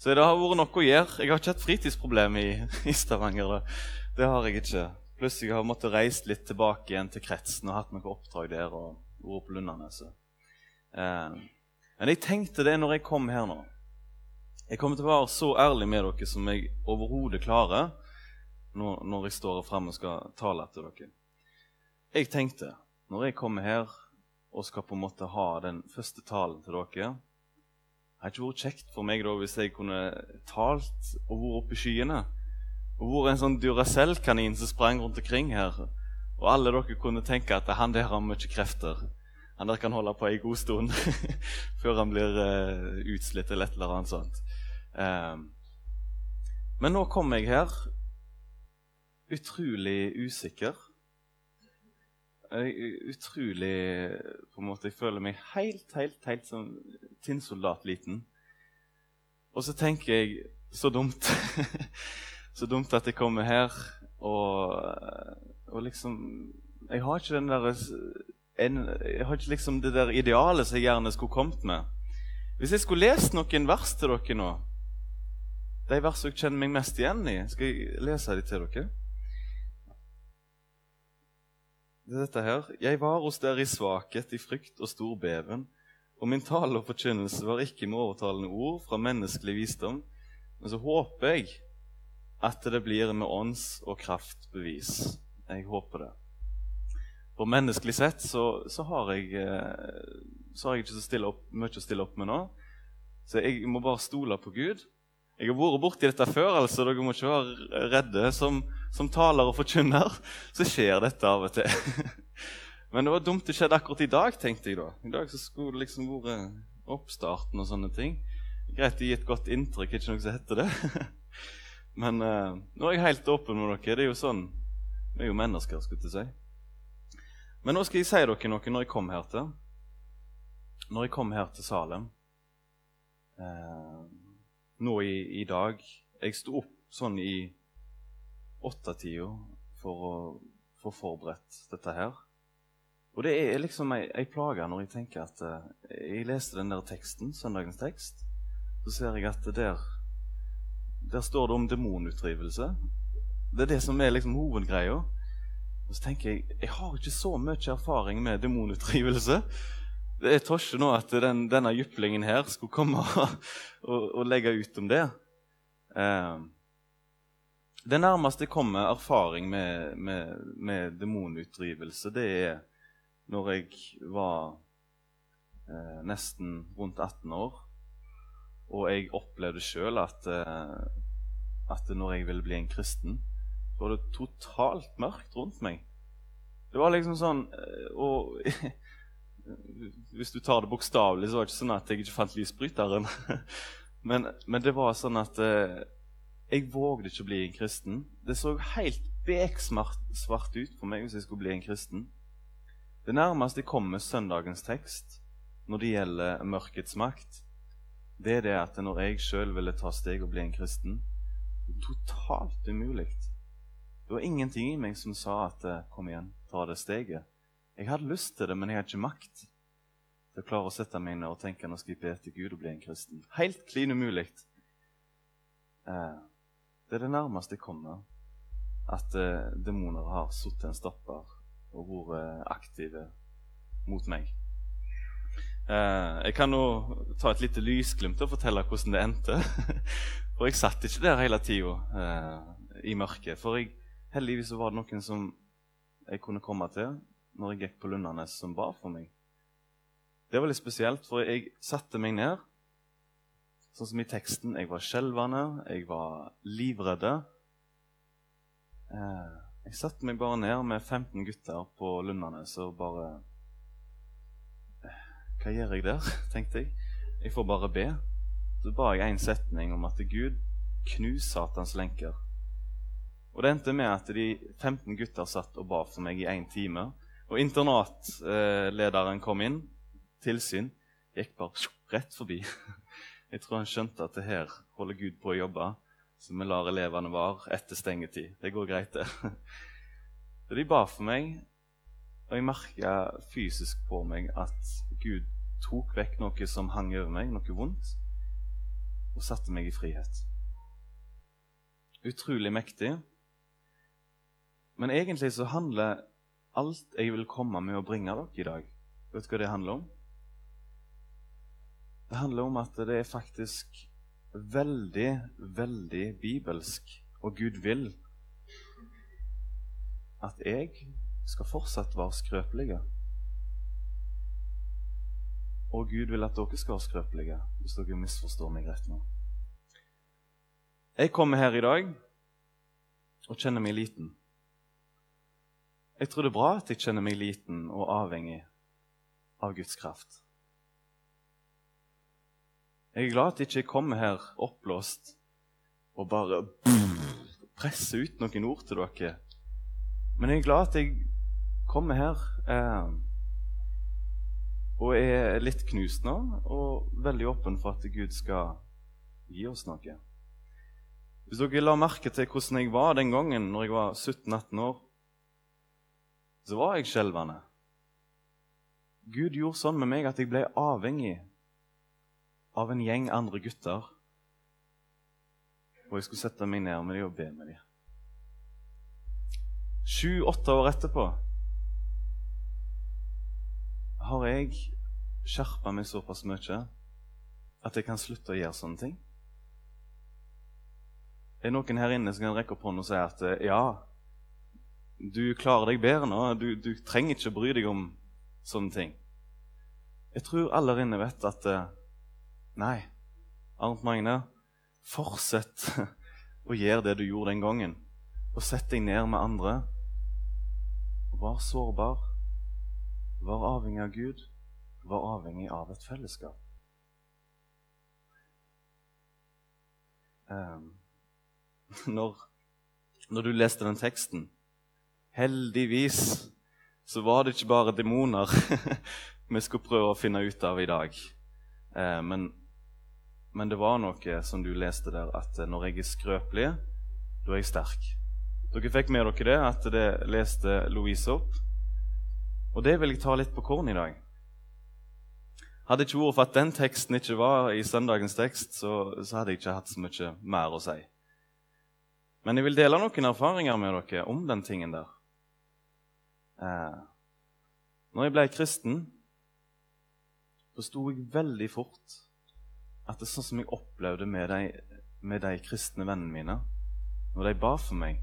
Så det har vært nok å gjøre. Jeg har ikke hatt fritidsproblem i, i Stavanger. Det. det har jeg ikke. Pluss jeg har måttet reise litt tilbake igjen til kretsen og hatt noen oppdrag der. og vært på Lundaneset. Eh, men jeg tenkte det når jeg kom her nå. Jeg kommer til å være så ærlig med dere som jeg overhodet klarer når, når jeg står frem og skal tale til dere. Jeg tenkte, når jeg kommer her og skal på en måte ha den første talen til dere Det hadde ikke vært kjekt for meg da hvis jeg kunne talt og vært oppe i skyene. Og vært en sånn Duracell-kanin som sprang rundt omkring her. Og alle dere kunne tenke at han der har mye krefter. Han der kan holde på ei god stund før han blir uh, utslitt eller et eller annet sånt. Um, men nå kom jeg her utrolig usikker. Utrolig på en måte, Jeg føler meg helt, helt, helt som tinnsoldatliten. Og så tenker jeg så dumt Så dumt at jeg kommer her og, og liksom Jeg har ikke den der en, Jeg har ikke liksom det der idealet som jeg gjerne skulle kommet med. Hvis jeg skulle lest noen vers til dere nå de versene jeg kjenner meg mest igjen i. Skal jeg lese dem til dere? Det er dette her. Jeg var hos dere i svakhet, i frykt og stor beven. Og min tale og forkynnelse var ikke med overtalende ord fra menneskelig visdom. Men så håper jeg at det blir med ånds- og kraftbevis. Jeg håper det. For menneskelig sett så, så, har, jeg, eh, så har jeg ikke så opp, mye å stille opp med nå. Så jeg må bare stole på Gud jeg har vært borti dette før, altså. Dere må ikke være redde. Som, som taler og forkynner så skjer dette av og til. Men det var dumt det skjedde akkurat i dag, tenkte jeg da. I dag så skulle det liksom vært oppstarten og sånne ting. Greit å gi et godt inntrykk, ikke noe som heter det. Men uh, nå er jeg helt åpen med dere. Det er jo sånn Vi er jo mennesker, skulle jeg si. Men nå skal jeg si dere noe når jeg kom her til. Når jeg kom her til Salem. Uh, nå i, i dag Jeg sto opp sånn i åttetida for å få forberedt dette her. Og det er liksom ei, ei plage når jeg tenker at uh, Jeg leste den der teksten, søndagens tekst. Så ser jeg at der, der står det om demonutdrivelse. Det er det som er liksom hovedgreia. Og så tenker jeg jeg har ikke så mye erfaring med demonutdrivelse. Det tror ikke nå at den, denne jyplingen her skulle komme og, og, legge ut om det. Eh, det nærmeste jeg kommer erfaring med, med, med demonutdrivelse, det er når jeg var eh, nesten rundt 18 år. Og jeg opplevde sjøl at, eh, at når jeg ville bli en kristen, så var det totalt mørkt rundt meg. Det var liksom sånn eh, Og Hvis du tar det bokstavelig, så var det ikke sånn at jeg ikke fant lysbryteren. men, men, det var sånn at eh, jeg vågde ikke å bli en kristen. Det så helt beksvart ut for meg hvis jeg skulle bli en kristen. Det nærmeste jeg kommer søndagens tekst når det gjelder mørkets makt, det er det at når jeg sjøl ville ta steg og bli en kristen Totalt umulig. Det var ingenting i meg som sa at eh, kom igjen, ta det steget. Jeg hadde lyst til det, men jeg hadde ikke makt til å klare å sette meg ned og tenke nå skal jeg be til Gud og bli en kristen. Helt klin umulig. Eh, det er det nærmeste jeg kommer at eh, demoner har satt en stopper og vært aktive mot meg. Eh, jeg kan nå ta et lite lysglimt og fortelle hvordan det endte. For jeg satt ikke der hele tida eh, i mørket. For jeg, heldigvis var det noen som jeg kunne komme til, når jeg gikk på Lundanes, som ba for meg. Det var litt spesielt, for jeg satte meg ned, sånn som i teksten. Jeg var skjelvende, jeg var livredde. Eh, jeg satte meg bare ned med 15 gutter på Lundanes og bare eh, Hva gjør jeg der? tenkte jeg. Jeg får bare be. Så ba jeg en setning om at Gud knus Satans lenker. Og det endte med at de 15 gutter satt og ba for meg i én time. Og internatlederen kom inn. Tilsyn. Gikk bare rett forbi. Jeg tror han skjønte at det her holder Gud på å jobbe, så vi lar elevene være etter stengetid. Det går greit, det. Så de ba for meg, og jeg merka fysisk på meg at Gud tok vekk noe som hang over meg, noe vondt. og satte meg i frihet. Utrolig mektig. Men egentlig så handler alt jeg vil komme med å bringe dere i dag Vet du hva det handler om? Det handler om at det er faktisk veldig, veldig bibelsk, og Gud vil at jeg skal fortsatt være skrøpelige. Og Gud vil at dere skal være skrøpelige, hvis dere misforstår meg rett nå. Jeg kommer her i dag og kjenner meg liten. Jeg tror det er bra at jeg kjenner meg liten og avhengig av Guds kraft. Jeg er glad at jeg ikke kommer her oppblåst og bare presser ut noen ord til dere. Men jeg er glad at jeg kommer her eh, og er litt knust nå, og veldig åpen for at Gud skal gi oss noe. Hvis dere la merke til hvordan jeg var den gangen når jeg var 17-18 år, så var jeg skjelvende. Gud gjorde sånn med meg at jeg ble avhengig av en gjeng andre gutter. Og jeg skulle sette meg ned med dem og be med dem. Sju-åtte år etterpå har jeg skjerpa meg såpass mye at jeg kan slutte å gjøre sånne ting? Er det noen her inne som kan rekke opp hånden og si at eh, ja, du klarer deg bedre nå, du, du trenger ikke å bry deg om sånne ting? Jeg tror alle her inne vet at eh, nei, Arnt Magne, fortsett å gjøre det du gjorde den gangen. Og sett deg ned med andre. Vær sårbar. Var avhengig av Gud, var avhengig av et fellesskap. Um, når, når, du leste den teksten Heldigvis så var det ikke bare demoner vi skulle prøve å finne ut av i dag. Eh, men, men, det var noe som du leste der, at når jeg er skrøpelig, da er jeg sterk. Dere fikk med dere det, at det leste Louise opp. Og det vil jeg ta litt på korn i dag. Hadde ikke vært for at den teksten ikke var i søndagens tekst, så, så, hadde jeg ikke hatt så mye mer å si. Men jeg vil dele noen erfaringer med dere om den tingen der. Eh, når jeg ble kristen, forsto jeg veldig fort at det er sånn som jeg opplevde med de, med de kristne vennene mine Når de ba for meg,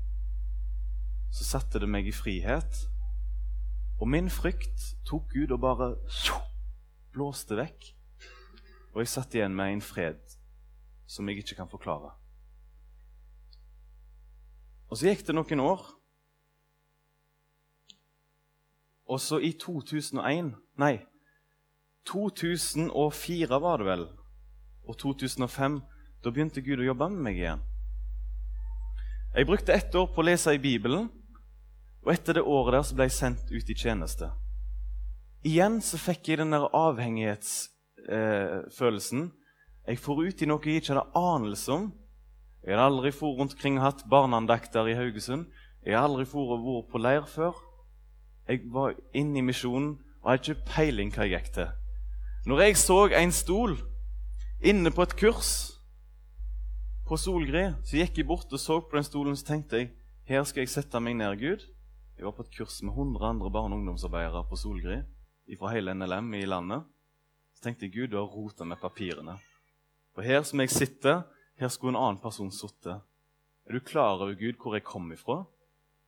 så satte det meg i frihet og min frykt tok Gud og bare blåste vekk. Og jeg satt igjen med en fred som jeg ikke kan forklare. Og så gikk det noen år. Og så i 2001 Nei, 2004 var det vel. Og 2005. Da begynte Gud å jobbe med meg igjen. Jeg brukte ett år på å lese i Bibelen. Og etter det året der så ble jeg sendt ut i tjeneste. Igjen så fikk jeg den der avhengighetsfølelsen. Eh, jeg for ut i noe jeg ikke hadde anelse om. Jeg hadde aldri for rundt omkring og hatt barneandakter i Haugesund. Jeg hadde aldri for vært på leir før. Jeg var inne i misjonen og hadde ikke peiling hva jeg gikk til. Når jeg så en stol inne på et kurs på Solgri, så gikk jeg bort og så på den stolen så tenkte jeg, her skal jeg sette meg ned, Gud. Jeg var på et kurs med 100 andre barne- og ungdomsarbeidere på Solgri fra hele NLM i landet. Så tenkte jeg Gud, du har rota med papirene. For her som jeg sitter, her skulle en annen person sittet. Er du klar over Gud, hvor jeg kom ifra?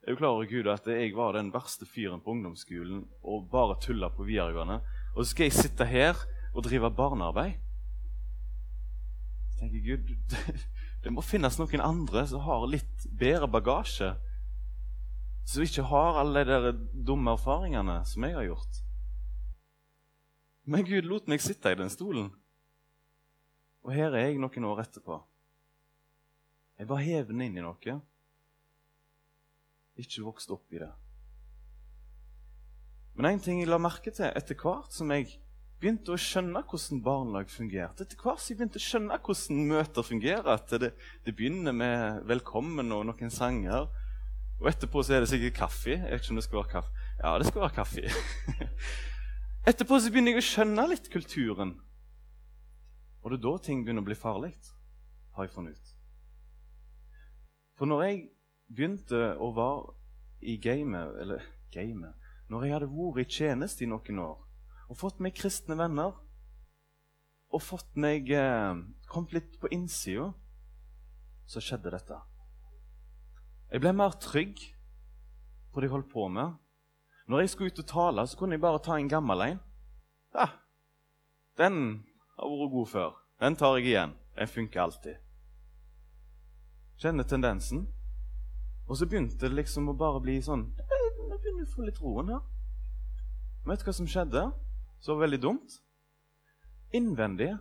Er du klar Gud, at jeg var den verste fyren på ungdomsskolen og bare tulla på videregående? Og så skal jeg sitte her og drive barnearbeid? Jeg tenker Gud, det, det må finnes noen andre som har litt bedre bagasje som ikke har alle de dumme erfaringene som jeg har gjort. Men Gud lot meg sitte i den stolen. Og her er jeg noen år etterpå. Jeg var heven inn i noe. Ikke vokst opp i det. Men en ting jeg la merke til etter hvert som jeg begynte å skjønne hvordan barnelag fungerte, etter hvert som jeg begynte å skjønne hvordan møter fungerer, at det, det begynner med 'velkommen' og noen sanger, og etterpå så er det sikkert kaffe. Jeg vet ikke om det skal være kaffe. Ja, det skal være kaffe. etterpå så begynner jeg å skjønne litt kulturen. Og det er da ting begynner å bli farlig. har jeg funnet ut. For når jeg begynte å være i gamet Eller gamet Når jeg hadde vært i tjeneste i noen år og fått meg kristne venner og fått meg eh, kommet litt på innsida, så skjedde dette. Jeg ble mer trygg på det jeg holdt på med. Når jeg skulle ut og tale, så kunne jeg bare ta en gammel en. Ja, den har vært god før. Den tar jeg igjen. Den funker alltid. Kjenner tendensen. Og så begynte det liksom å bare bli sånn Nå begynner du å få litt roen her. Vet du hva som skjedde? Så var veldig dumt. Innvendig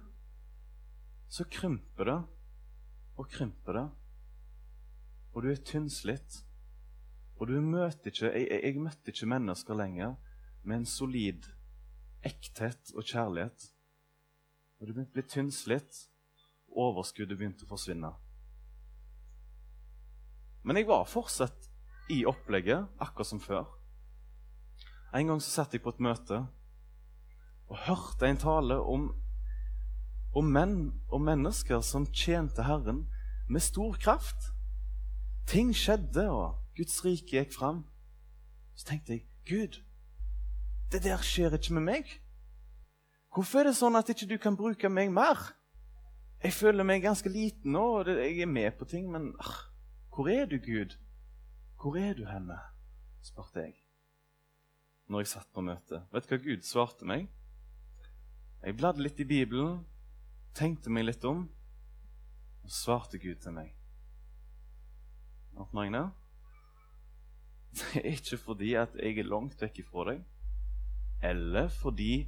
så krymper det og krymper det. Og du er tynnslitt. Og du møter ikke jeg, jeg, jeg møtte ikke mennesker lenger med en solid ekthet og kjærlighet. Og du begynte å bli tynnslitt. Overskuddet begynte å forsvinne. Men jeg var fortsatt i opplegget, akkurat som før. En gang så satt jeg på et møte og hørte en tale om, om menn og mennesker som tjente Herren med stor kraft. Ting skjedde, og Guds rike gikk fram. Så tenkte jeg Gud, det der skjer ikke med meg. Hvorfor er det sånn at ikke du kan bruke meg mer? Jeg føler meg ganske liten nå, og jeg er med på ting, men ah, 'Hvor er du, Gud? Hvor er du henne?' spurte jeg når jeg satt på møte. Vet du hva Gud svarte meg? Jeg bladde litt i Bibelen, tenkte meg litt om, og svarte Gud til meg. Magne? Det er ikke fordi at jeg er langt vekk ifra deg, eller fordi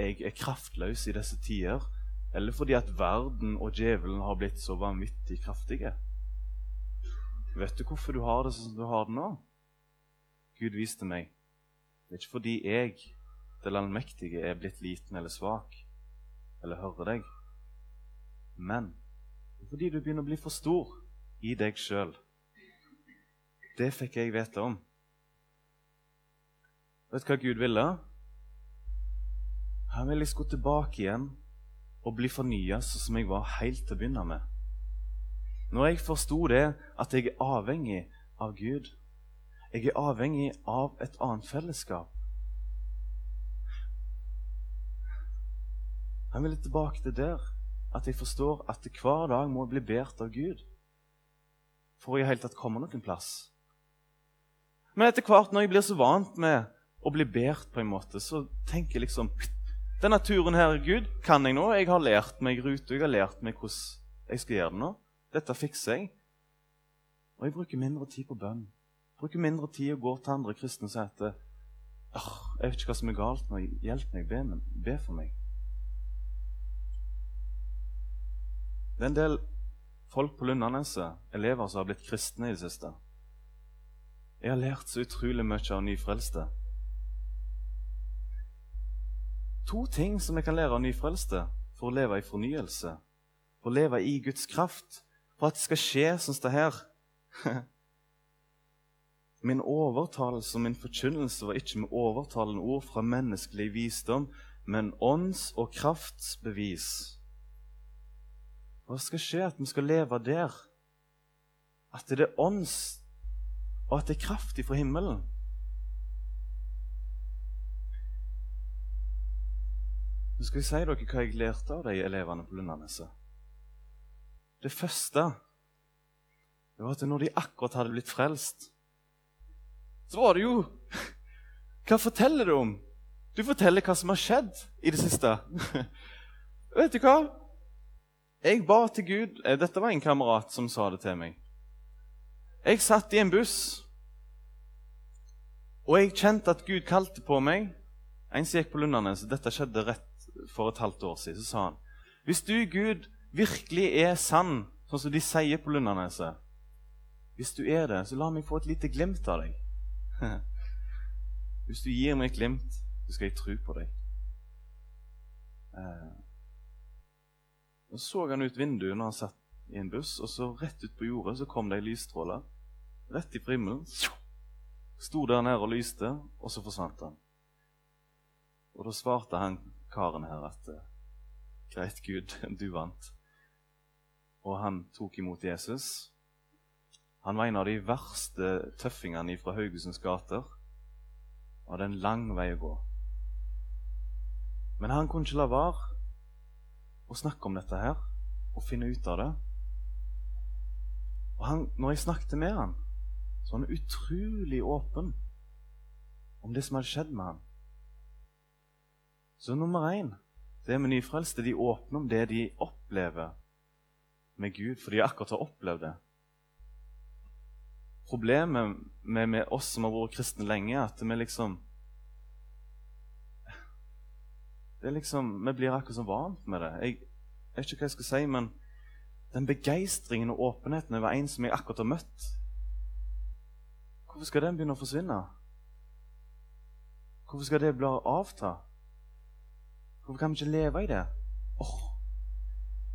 jeg er kraftløs i disse tider, eller fordi at verden og djevelen har blitt så vanvittig kraftige. Vet du hvorfor du har det sånn som du har det nå? Gud viste meg. Det er ikke fordi jeg, den allmektige, er blitt liten eller svak eller hører deg. Men det er fordi du begynner å bli for stor i deg sjøl. Det fikk jeg vite om. Vet du hva Gud ville? Han ville jeg skulle tilbake igjen og bli fornya sånn som jeg var helt til å begynne med. Når jeg forsto det, at jeg er avhengig av Gud Jeg er avhengig av et annet fellesskap. Han vil tilbake til der at jeg forstår at hver dag må jeg bli båret av Gud for i hele tatt komme noen plass. Men etter hvert, når jeg blir så vant med å bli båret, på en måte, så tenker jeg liksom Denne turen her, Gud, kan jeg nå. Jeg har lært meg rute, jeg har lært meg hvordan jeg skal gjøre det nå. Dette fikser jeg. Og jeg bruker mindre tid på bønn. Bruker mindre tid å gå til andre kristne og si at jeg vet ikke hva som er galt nå. Hjelp meg, be, men, be for meg. Det er en del folk på Lundaneset, elever som har blitt kristne i det siste. Jeg har lært så utrolig mye av nyfrelste. To ting som jeg kan lære av nyfrelste for å leve i fornyelse, for å leve i Guds kraft for at det skal skje sånn som det her. Min overtalelse og min forkynnelse var ikke med overtalende ord fra menneskelig visdom, men ånds- og kraftsbevis. Hva skal skje? At vi skal leve der. At det er ånds, og at det er kraftig fra himmelen. Nå skal jeg si dere hva jeg lærte av de elevene på Lundaneset. Det første det var at når de akkurat hadde blitt frelst, så var det jo Hva forteller du om? Du forteller hva som har skjedd i det siste. Vet du hva? Jeg ba til Gud eh, Dette var en kamerat som sa det til meg. Jeg satt i en buss, og jeg kjente at Gud kalte på meg. En som gikk på Lundanes, dette skjedde rett for et halvt år siden, så sa han Hvis du, Gud, virkelig er sann, sånn som de sier på Lundaneset Hvis du er det, så la meg få et lite glimt av deg. Hvis du gir meg et glimt, så skal jeg tro på deg. Eh. Så så han ut vinduet når han satt i en buss, og så rett ut på jordet så kom det ei lysstråle. Rett i himmelen. Sto der nede og lyste, og så forsvant han. Og da svarte han karen her at Greit, Gud, du vant. Og han tok imot Jesus. Han var en av de verste tøffingene fra Haugesunds gater. Og hadde en lang vei å gå. Men han kunne ikke la være å snakke om dette her og finne ut av det. Og han, når jeg snakket med han, så var han utrolig åpen om det som hadde skjedd med han. Så nummer én det med nyfrelste de åpner om det de opplever med Gud, for de akkurat har opplevd det. Problemet med, med, oss som har vært kristne lenge, er at vi liksom det er liksom, Vi blir akkurat så vant med det. Jeg, jeg vet ikke hva jeg skal si, men den begeistringen og åpenheten over en som jeg akkurat har møtt Hvorfor skal den begynne å forsvinne? Hvorfor skal det bli avta? Hvorfor kan vi ikke leve i det? Åh, oh,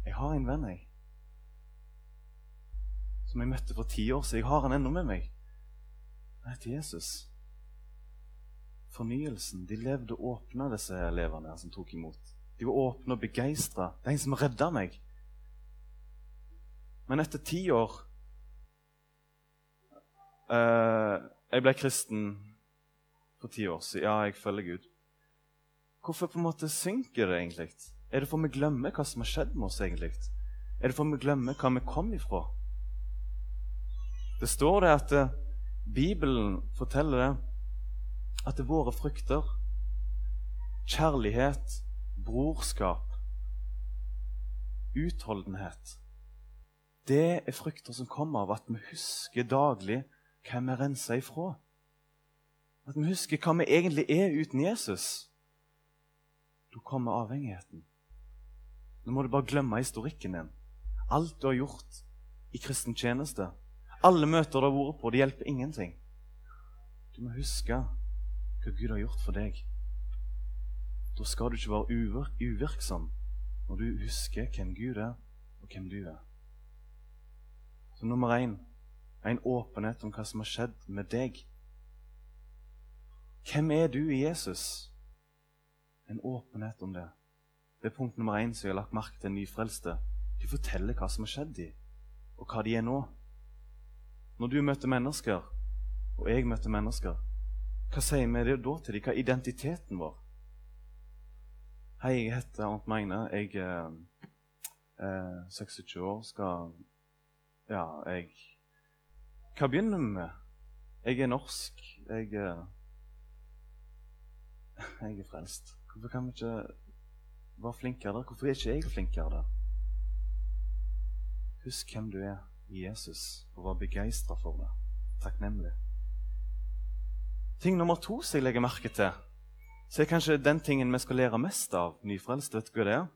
jeg har en venn, jeg som jeg møtte for ti år siden. Jeg har han ennå med meg. Han heter Jesus. Fornyelsen. De levde åpne, disse elevene som tok imot. De var åpne og begeistra. Det er en som redda meg. Men etter ti år eh, Jeg ble kristen for ti år siden. Ja, jeg følger Gud. Hvorfor på en måte synker det egentlig? Er det for vi glemmer hva som har skjedd med oss? egentlig? Er det for vi glemmer hva vi kom ifra? Det står det at eh, Bibelen forteller det at det er våre frukter Kjærlighet, brorskap, utholdenhet Det er frukter som kommer av at vi husker daglig hvem vi renser ifra. At vi husker hva vi egentlig er uten Jesus. Da kommer avhengigheten. Nå må du bare glemme historikken din. Alt du har gjort i kristen tjeneste. Alle møter du har vært på, det hjelper ingenting. Du må huske hva Gud har gjort for deg. Da skal du ikke være uvirksom når du husker hvem Gud er, og hvem du er. Så nummer én en åpenhet om hva som har skjedd med deg. Hvem er du i Jesus? En åpenhet om det. Det er punkt nummer én som jeg har lagt merke til nyfrelste. De forteller hva som har skjedd dem, og hva de er nå. Når du møter mennesker, og jeg møter mennesker, hva sier vi da til dem? Hva er identiteten vår? Hei, jeg heter Arnt Magne. Jeg er eh, 26 år. Skal Ja, jeg Hva begynner vi med? Jeg er norsk. Jeg er Jeg er frelst. Hvorfor kan vi ikke være flinkere der? Hvorfor er ikke jeg flinkere der? Husk hvem du er Jesus og var begeistra for det. Takknemlig. Ting nummer to som jeg legger merke til, så er kanskje den tingen vi skal lære mest av nyfrelste. Vet du hva det er?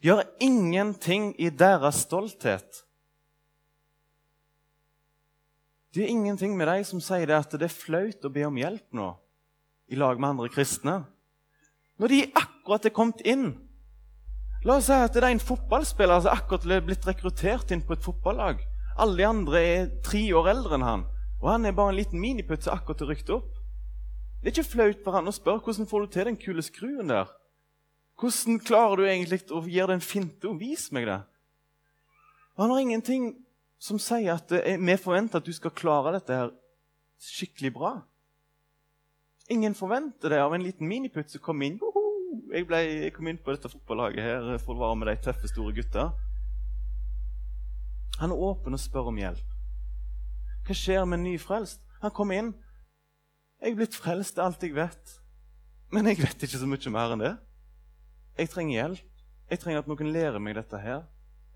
De har ingenting i deres stolthet. Det er ingenting med de som sier det at det er flaut å be om hjelp nå i lag med andre kristne. Når de akkurat er kommet inn La oss si at det er en fotballspiller som akkurat er blitt rekruttert inn på et fotballag. Alle de andre er tre år eldre enn han, og han er bare en liten miniputt som akkurat er rykket opp. Det er ikke flaut for han å spørre hvordan får du til den kule skruen der. Hvordan klarer du egentlig å gjøre den finte? Vis meg det. Han har ingenting som sier at vi forventer at du skal klare dette her skikkelig bra. Ingen forventer det av en liten miniputt som kommer inn. Jeg, ble, jeg, kom inn på dette fotballaget her for å være med de tøffe, store gutta. Han er åpen og spør om hjelp. Hva skjer med nyfrelst? Han kom inn. 'Jeg er blitt frelst, det er alt jeg vet.' Men jeg vet ikke så mye mer enn det. Jeg trenger hjelp. Jeg trenger at noen lærer meg dette her.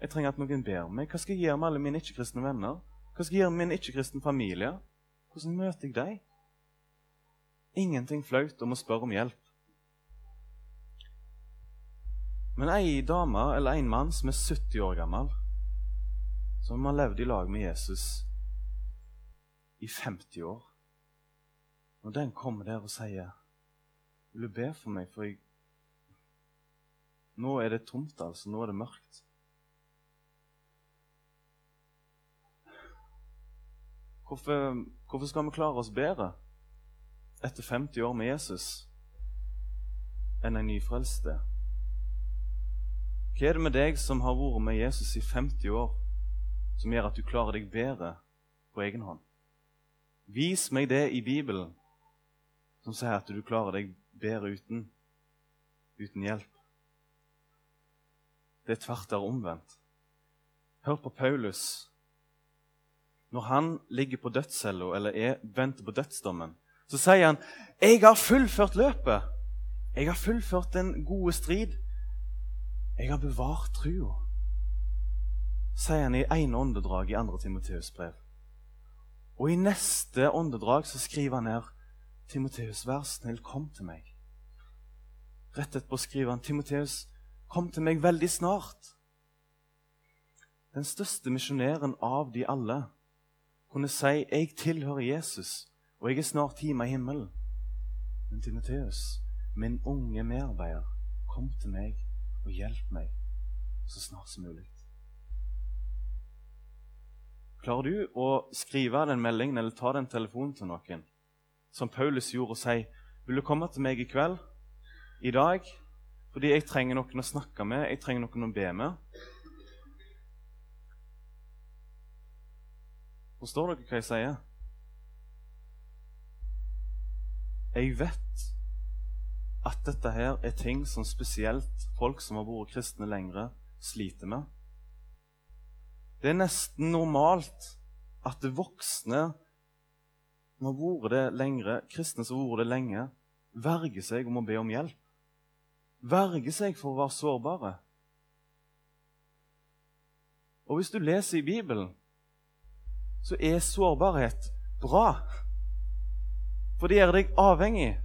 Jeg trenger at noen ber meg. Hva skal jeg gjøre med alle mine ikke-kristne venner? Hva skal jeg gjøre med min ikke-kristne familie? Hvordan møter jeg dem? Ingenting flaut om å spørre om hjelp. Men ei dame eller en mann som er 70 år gammel, som har levd i lag med Jesus i 50 år Når den kommer der og sier 'Vil du be for meg, for jeg Nå er det tomt, altså. Nå er det mørkt. Hvorfor, hvorfor skal vi klare oss bedre etter 50 år med Jesus enn en nyfrelst er? Hva er det med deg som har vært med Jesus i 50 år, som gjør at du klarer deg bedre på egen hånd? Vis meg det i Bibelen som sier at du klarer deg bedre uten, uten hjelp. Det er tvert der omvendt. Hør på Paulus. Når han ligger på dødscella eller er, venter på dødsdommen, så sier han 'Jeg har fullført løpet. Jeg har fullført den gode strid. Jeg har bevart trua', sier han i ene åndedrag i 2. Timoteus' brev. Og i neste åndedrag så skriver han her 'Timoteus, vær snill, kom til meg'. Rett etterpå skriver han 'Timoteus, kom til meg veldig snart'. Den største misjonæren av de alle kunne si 'Jeg tilhører Jesus, og jeg er snart hjemme i himmelen'. Men Timoteus, min unge medarbeider, kom til meg og hjelp meg så snart som mulig. Klarer du å skrive den meldingen eller ta den telefonen til noen, som Paulus gjorde, og si 'Vil du komme til meg i kveld, i dag, fordi jeg trenger noen å snakke med, jeg trenger noen å be med'? Forstår dere hva jeg sier? Jeg vet at dette her er ting som spesielt folk som har vært kristne lengre, sliter med. Det er nesten normalt at det voksne som har vært det lengre, kristne som har vært det lenge, verger seg om å be om hjelp. Verger seg for å være sårbare. Og hvis du leser i Bibelen, så er sårbarhet bra. For det gjør deg avhengig.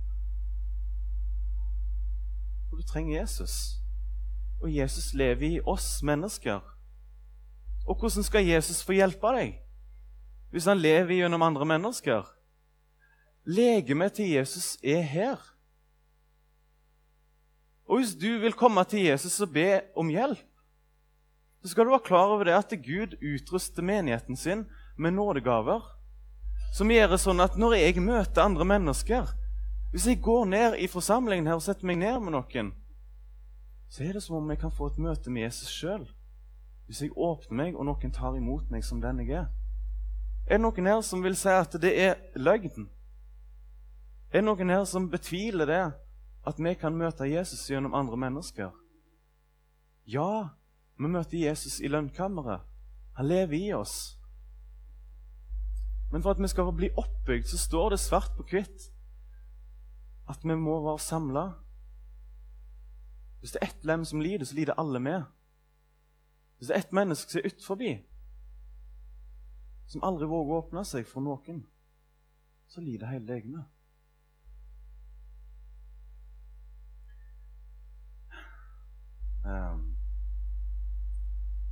Trenger Jesus. Og Jesus lever i oss mennesker. Og hvordan skal Jesus få hjelpe deg hvis han lever gjennom andre mennesker? Legemet til Jesus er her. Og hvis du vil komme til Jesus og be om hjelp, så skal du være klar over det at Gud utruster menigheten sin med nådegaver som gjør det sånn at når jeg møter andre mennesker Hvis jeg går ned i forsamlingen her og setter meg ned med noen, så er det som om jeg kan få et møte med Jesus sjøl. Hvis jeg åpner meg, og noen tar imot meg som den jeg er. Er det noen her som vil si at det er løgn? Er det noen her som betviler det, at vi kan møte Jesus gjennom andre mennesker? Ja, vi møter Jesus i lønnkammeret. Han lever i oss. Men for at vi skal bli oppbygd, så står det svart på hvitt at vi må være samla. Hvis det er ett lem som lider, så lider alle med. Hvis det er ett menneske som er utenfor, som aldri våger å åpne seg for noen, så lider hele legemet. Um,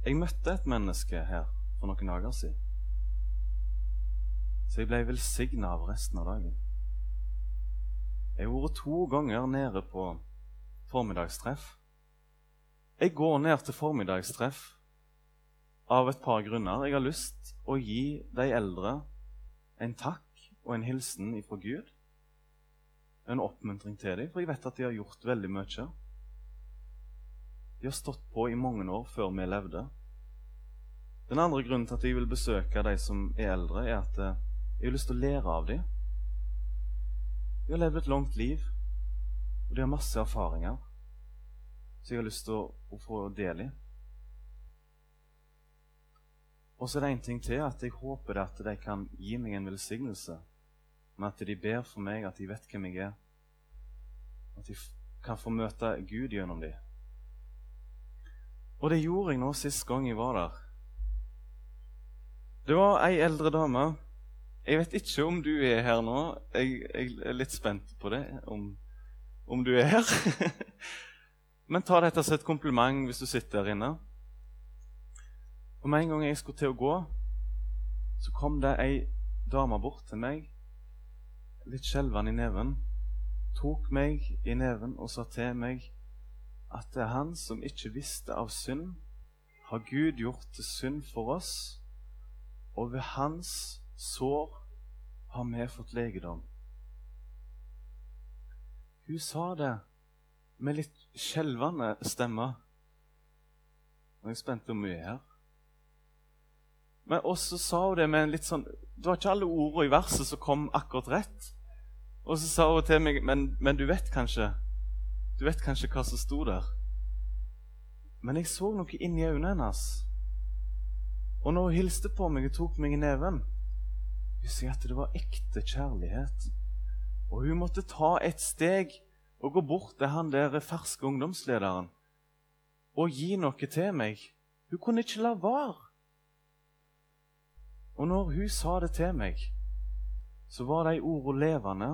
jeg møtte et menneske her for noen dager siden. Så jeg ble velsigna av resten av dagen. Jeg har vært to ganger nede på formiddagstreff. Jeg går ned til formiddagstreff av et par grunner. Jeg har lyst å gi de eldre en takk og en hilsen ifra Gud. En oppmuntring til dem, for jeg vet at de har gjort veldig mye. De har stått på i mange år før vi levde. Den andre grunnen til at jeg vil besøke de som er eldre, er at eh, jeg har lyst til å lære av dem. De har levd et langt liv, og de har masse erfaringer så jeg har lyst til å, å få del i. Og så er det en ting til, at jeg håper at de kan gi meg en velsignelse. Men at de ber for meg, at de vet hvem jeg er. At de kan få møte Gud gjennom dem. Og det gjorde jeg nå sist gang jeg var der. Det var ei eldre dame jeg vet ikke om du er her nå. Jeg, jeg er litt spent på det, om, om du er her. Men ta dette som et kompliment hvis du sitter der inne. Og Med en gang jeg skulle til å gå, så kom det ei dame bort til meg, litt skjelven i neven, tok meg i neven og sa til meg at det er han som ikke visste av synd, har Gud gjort til synd for oss, og ved hans sår har vi fått legedom. Hun sa det med litt skjelvende stemme. Og jeg er spent hun er her. Men også sa hun det med en litt sånn Det var ikke alle ordene i verset som kom akkurat rett. Og så sa hun til meg men, men du vet kanskje Du vet kanskje hva som sto der? Men jeg så noe inni øynene hennes. Og når hun hilste på meg og tok meg i neven, husker sier at det var ekte kjærlighet. Og hun måtte ta et steg og gå bort til han der ferske ungdomslederen og gi noe til meg. Hun kunne ikke la være. Og når hun sa det til meg, så var de ordene levende.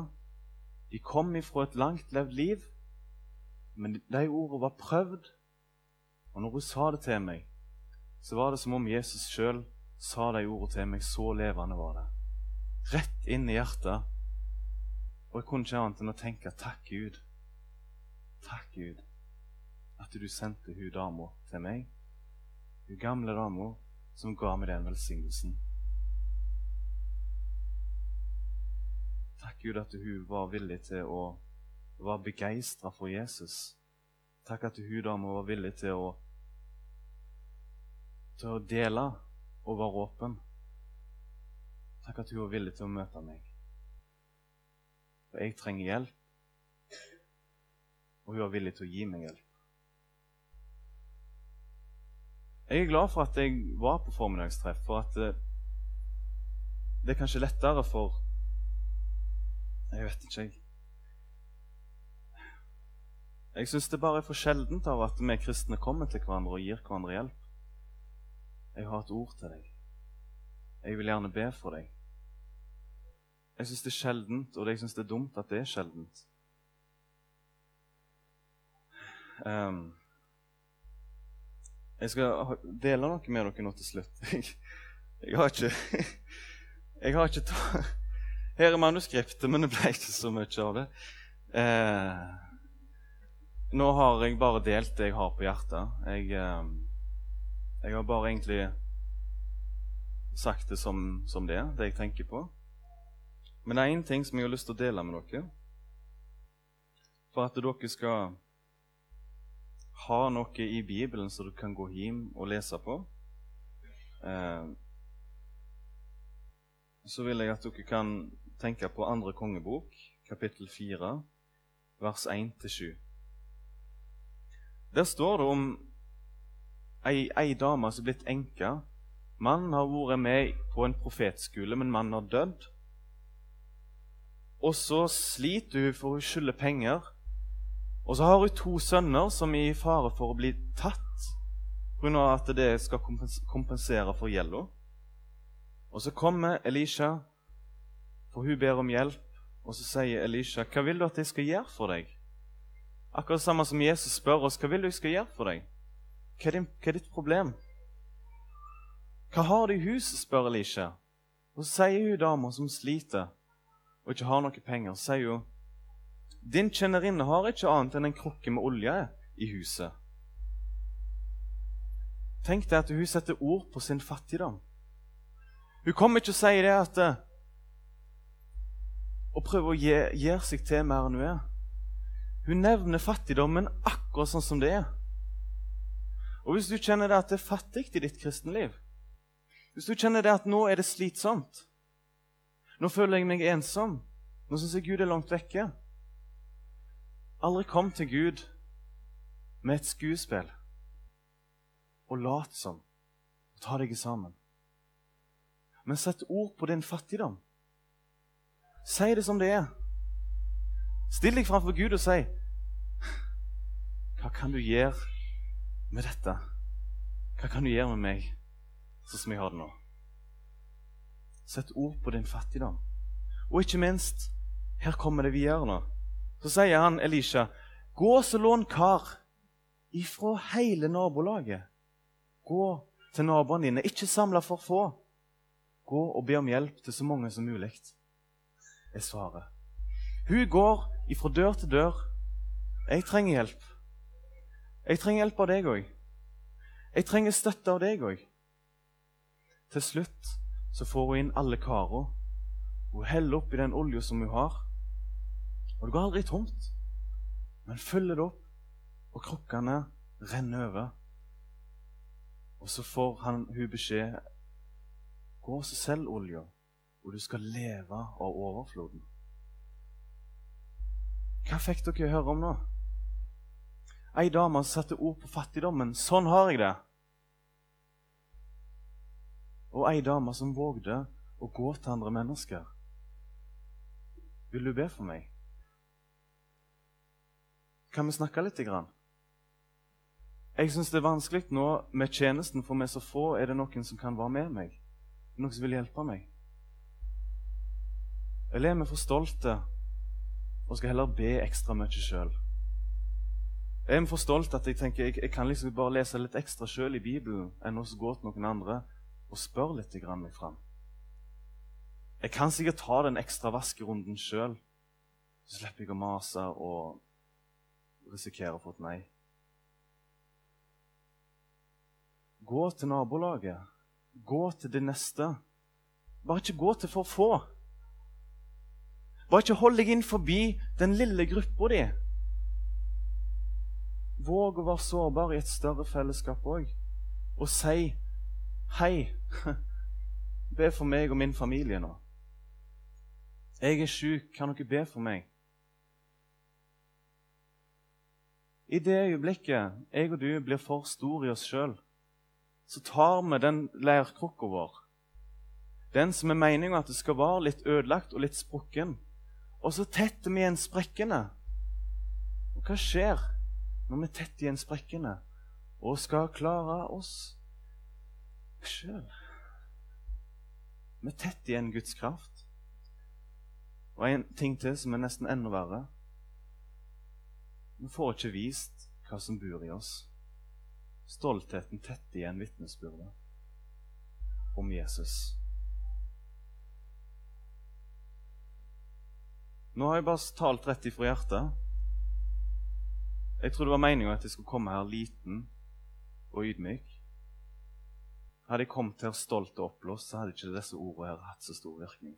De kom ifra et langt levd liv, men de ordene var prøvd. Og når hun sa det til meg, så var det som om Jesus sjøl sa de ordene til meg. Så levende var det. Rett inn i hjertet. Og jeg kunne ikke annet enn å tenke takk, Gud. Takk, Gud at du sendte hun dama til meg, hun gamle dama som ga meg den velsignelsen. Takk, Gud, at hun var villig til å være begeistra for Jesus. Takk at hun dama var villig til å, til å dele og være åpen. Takk at hun var villig til å møte meg. For jeg trenger hjelp, og hun var villig til å gi meg hjelp. Jeg er glad for at jeg var på formiddagstreff, for at det, eh, det er kanskje lettere for Jeg vet ikke, jeg. Jeg syns det bare er for sjeldent av at vi kristne kommer til hverandre og gir hverandre hjelp. Jeg har et ord til deg. Jeg vil gjerne be for deg. Jeg syns det er sjeldent, og jeg syns det er dumt at det er sjeldent. Um, jeg skal dele noe med dere nå til slutt. Jeg, jeg har ikke Jeg har ikke ta, Her er manuskriptet, men det ble ikke så mye av det. Eh, nå har jeg bare delt det jeg har på hjertet. Jeg, eh, jeg har bare egentlig sagt det som, som det er, det jeg tenker på. Men det er én ting som jeg har lyst til å dele med dere. For at dere skal ha noe i Bibelen som du kan gå hjem og lese på, eh, så vil jeg at dere kan tenke på andre kongebok, kapittel 4, vers 1-7. Der står det om ei, ei dame som er blitt enke. Mannen har vært med på en profetskole, men mannen har dødd. Og så sliter hun for hun skylder penger. Og så har hun to sønner som er i fare for å bli tatt pga. at det skal kompensere for gjelda. Og så kommer Elisha, for hun ber om hjelp, og så sier Elisha, 'Hva vil du at jeg skal gjøre for deg?' Akkurat samme som Jesus spør oss, 'Hva vil du jeg skal gjøre for deg?' Hva er, din, hva er ditt problem? Hva har du i huset, spør Elisha. Og så sier hun dama som sliter og ikke har noe penger, sier hun din kjennerinne har ikke annet enn en krukke med olje i huset. Tenk deg at hun setter ord på sin fattigdom. Hun kommer ikke og sier det at eh, Og prøver å gi, gjøre seg til mer enn hun er. Hun nevner fattigdommen akkurat sånn som det er. Og hvis du kjenner det at det er fattig i ditt kristenliv, hvis du kjenner det at nå er det slitsomt, nå føler jeg meg ensom, nå syns jeg Gud er langt vekke Aldri kom til Gud med et skuespill og lat som ta deg sammen. Men sett ord på din fattigdom. Si det som det er. Still deg framfor Gud og si Hva kan du gjøre med dette? Hva kan du gjøre med meg sånn som jeg har det nå? Sett ord på din fattigdom. Og ikke minst, her kommer det videre nå. Så sier han Elisha, 'Gå så lån kar ifra hele nabolaget.' Gå til naboene dine, ikke samle for få. Gå og be om hjelp til så mange som mulig, er svaret. Hun går ifra dør til dør. Jeg trenger hjelp. Jeg trenger hjelp av deg òg. Jeg trenger støtte av deg òg. Til slutt så får hun inn alle karene. Hun heller oppi den olja som hun har. Og det går aldri tomt. Men følger det opp, og krukkene renner over. Og så får han, hun beskjed Gå og selg olja, og du skal leve av overfloden. Hva fikk dere høre om nå? Ei dame satte ord på fattigdommen. Sånn har jeg det. Og ei dame som vågde å gå til andre mennesker. Vil du be for meg? Kan vi snakke litt? Grann? Jeg syns det er vanskelig nå med tjenesten, for vi er så få. Er det noen som kan være med meg? Noen som vil hjelpe meg? Eller er vi for stolte og skal heller be ekstra mye sjøl. Er for stolt at jeg tenker jeg, jeg kan liksom bare lese litt ekstra sjøl i Bibelen enn å gå til noen andre og spør litt meg fram. Jeg kan sikkert ta den ekstra vaskerunden sjøl, så slipper jeg å mase og risikere å få et nei. Gå til nabolaget. Gå til det neste. Bare ikke gå til for få. Bare ikke hold deg inn forbi den lille gruppa di. Våg å være sårbar i et større fellesskap òg. Og si 'Hei, be for meg og min familie nå.' 'Jeg er sjuk. Kan dere be for meg?' I det øyeblikket jeg og du blir for store i oss sjøl, så tar vi den leirkrukka vår, den som er meninga at det skal være litt ødelagt og litt sprukken, og så tetter vi igjen sprekkene. Og hva skjer når vi tetter igjen sprekkene og skal klare oss sjøl? Vi tett igjen Guds kraft. Og en ting til som er nesten enda verre. Vi får ikke vist hva som bor i oss. Stoltheten tetter igjen vitnesbyrdet om Jesus. Nå har jeg bare talt rett ifra hjertet. Jeg trodde det var meninga at jeg skulle komme her liten og ydmyk. Hadde jeg kommet her stolt og oppblåst, så hadde ikke disse ordene her hatt så stor virkning.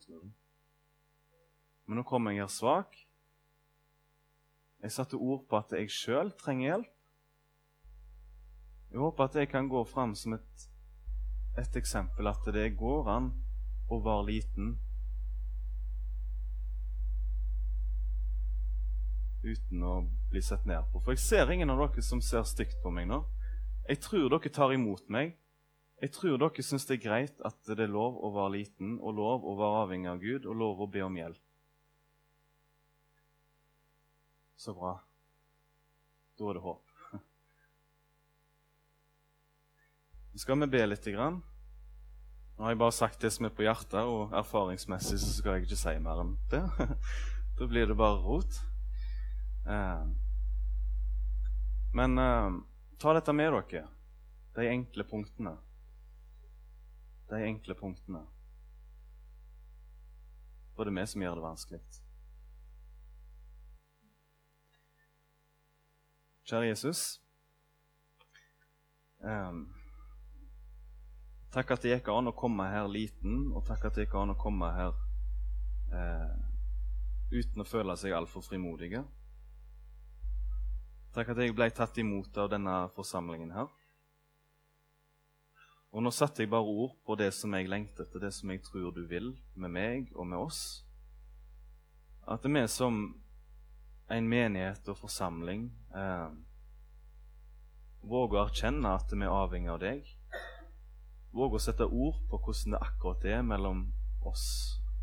Men nå kommer jeg her svak. Jeg satte ord på at jeg sjøl trenger hjelp. Jeg håper at jeg kan gå fram som et, et eksempel at det går an å være liten uten å bli sett ned på. For jeg ser ingen av dere som ser stygt på meg nå. Jeg tror dere tar imot meg. Jeg tror dere syns det er greit at det er lov å være liten, og lov å være avhengig av Gud, og lov å be om hjelp. Så bra. Da er det håp. Nå skal vi be lite grann. Nå har jeg bare sagt det som er på hjertet, og erfaringsmessig så skal jeg ikke si mer enn det. da blir det bare rot. Eh, men eh, ta dette med dere, de enkle punktene. De enkle punktene. For det er vi som gjør det vanskelig. Kjære Jesus. Um, takk at det gikk an å komme her liten, og takk at det gikk an å komme her uh, uten å føle seg altfor frimodige. Takk at jeg ble tatt imot av denne forsamlingen her. Og nå satte jeg bare ord på det som jeg lengter etter, det som jeg tror du vil med meg og med oss. At vi som en menighet og forsamling eh, våger å erkjenne at vi er avhengig av deg. Våger å sette ord på hvordan det akkurat er mellom oss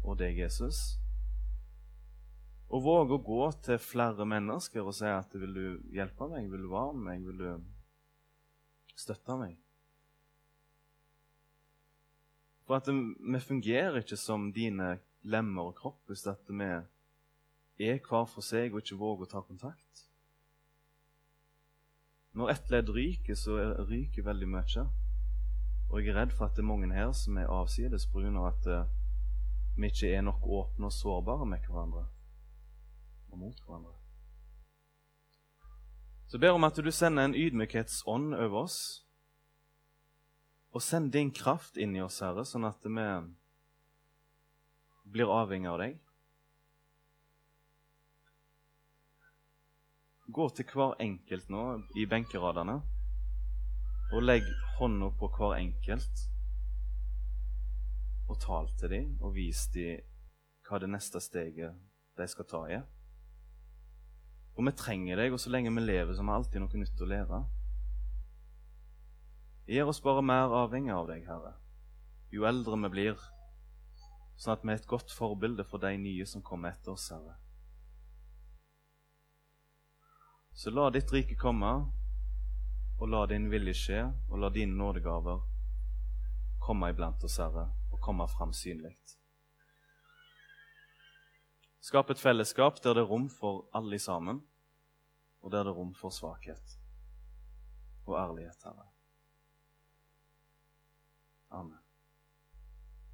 og deg, Jesus. Og våge å gå til flere mennesker og si at 'Vil du hjelpe meg? Vil du være med meg? Vil du støtte meg?' For at vi fungerer ikke som dine lemmer og kropp hvis at vi er hver for seg og ikke våger å ta kontakt. Når ett ledd ryker, så ryker veldig mye. Og jeg er redd for at det er mange her som er avsides pga. at eh, vi ikke er nok åpne og sårbare med hverandre og mot hverandre. Så jeg ber om at du sender en ydmykhetsånd over oss. Og send din kraft inn i oss, Herre, sånn at vi blir avhengig av deg. Gå til hver enkelt nå i benkeradene. Og legg hånda på hver enkelt og tal til dem og vis dem hva det neste steget de skal ta i. Og vi trenger deg, og så lenge vi lever, så har vi alltid noe nytt å lære. Gjør oss bare mer avhengig av deg, Herre, jo eldre vi blir, sånn at vi er et godt forbilde for de nye som kommer etter oss, Herre. Så la ditt rike komme, og la din vilje skje, og la dine nådegaver komme iblant oss, Herre, og komme fram synlig. Skap et fellesskap der det er rom for alle sammen, og der det er rom for svakhet og ærlighet, Herre. Amen.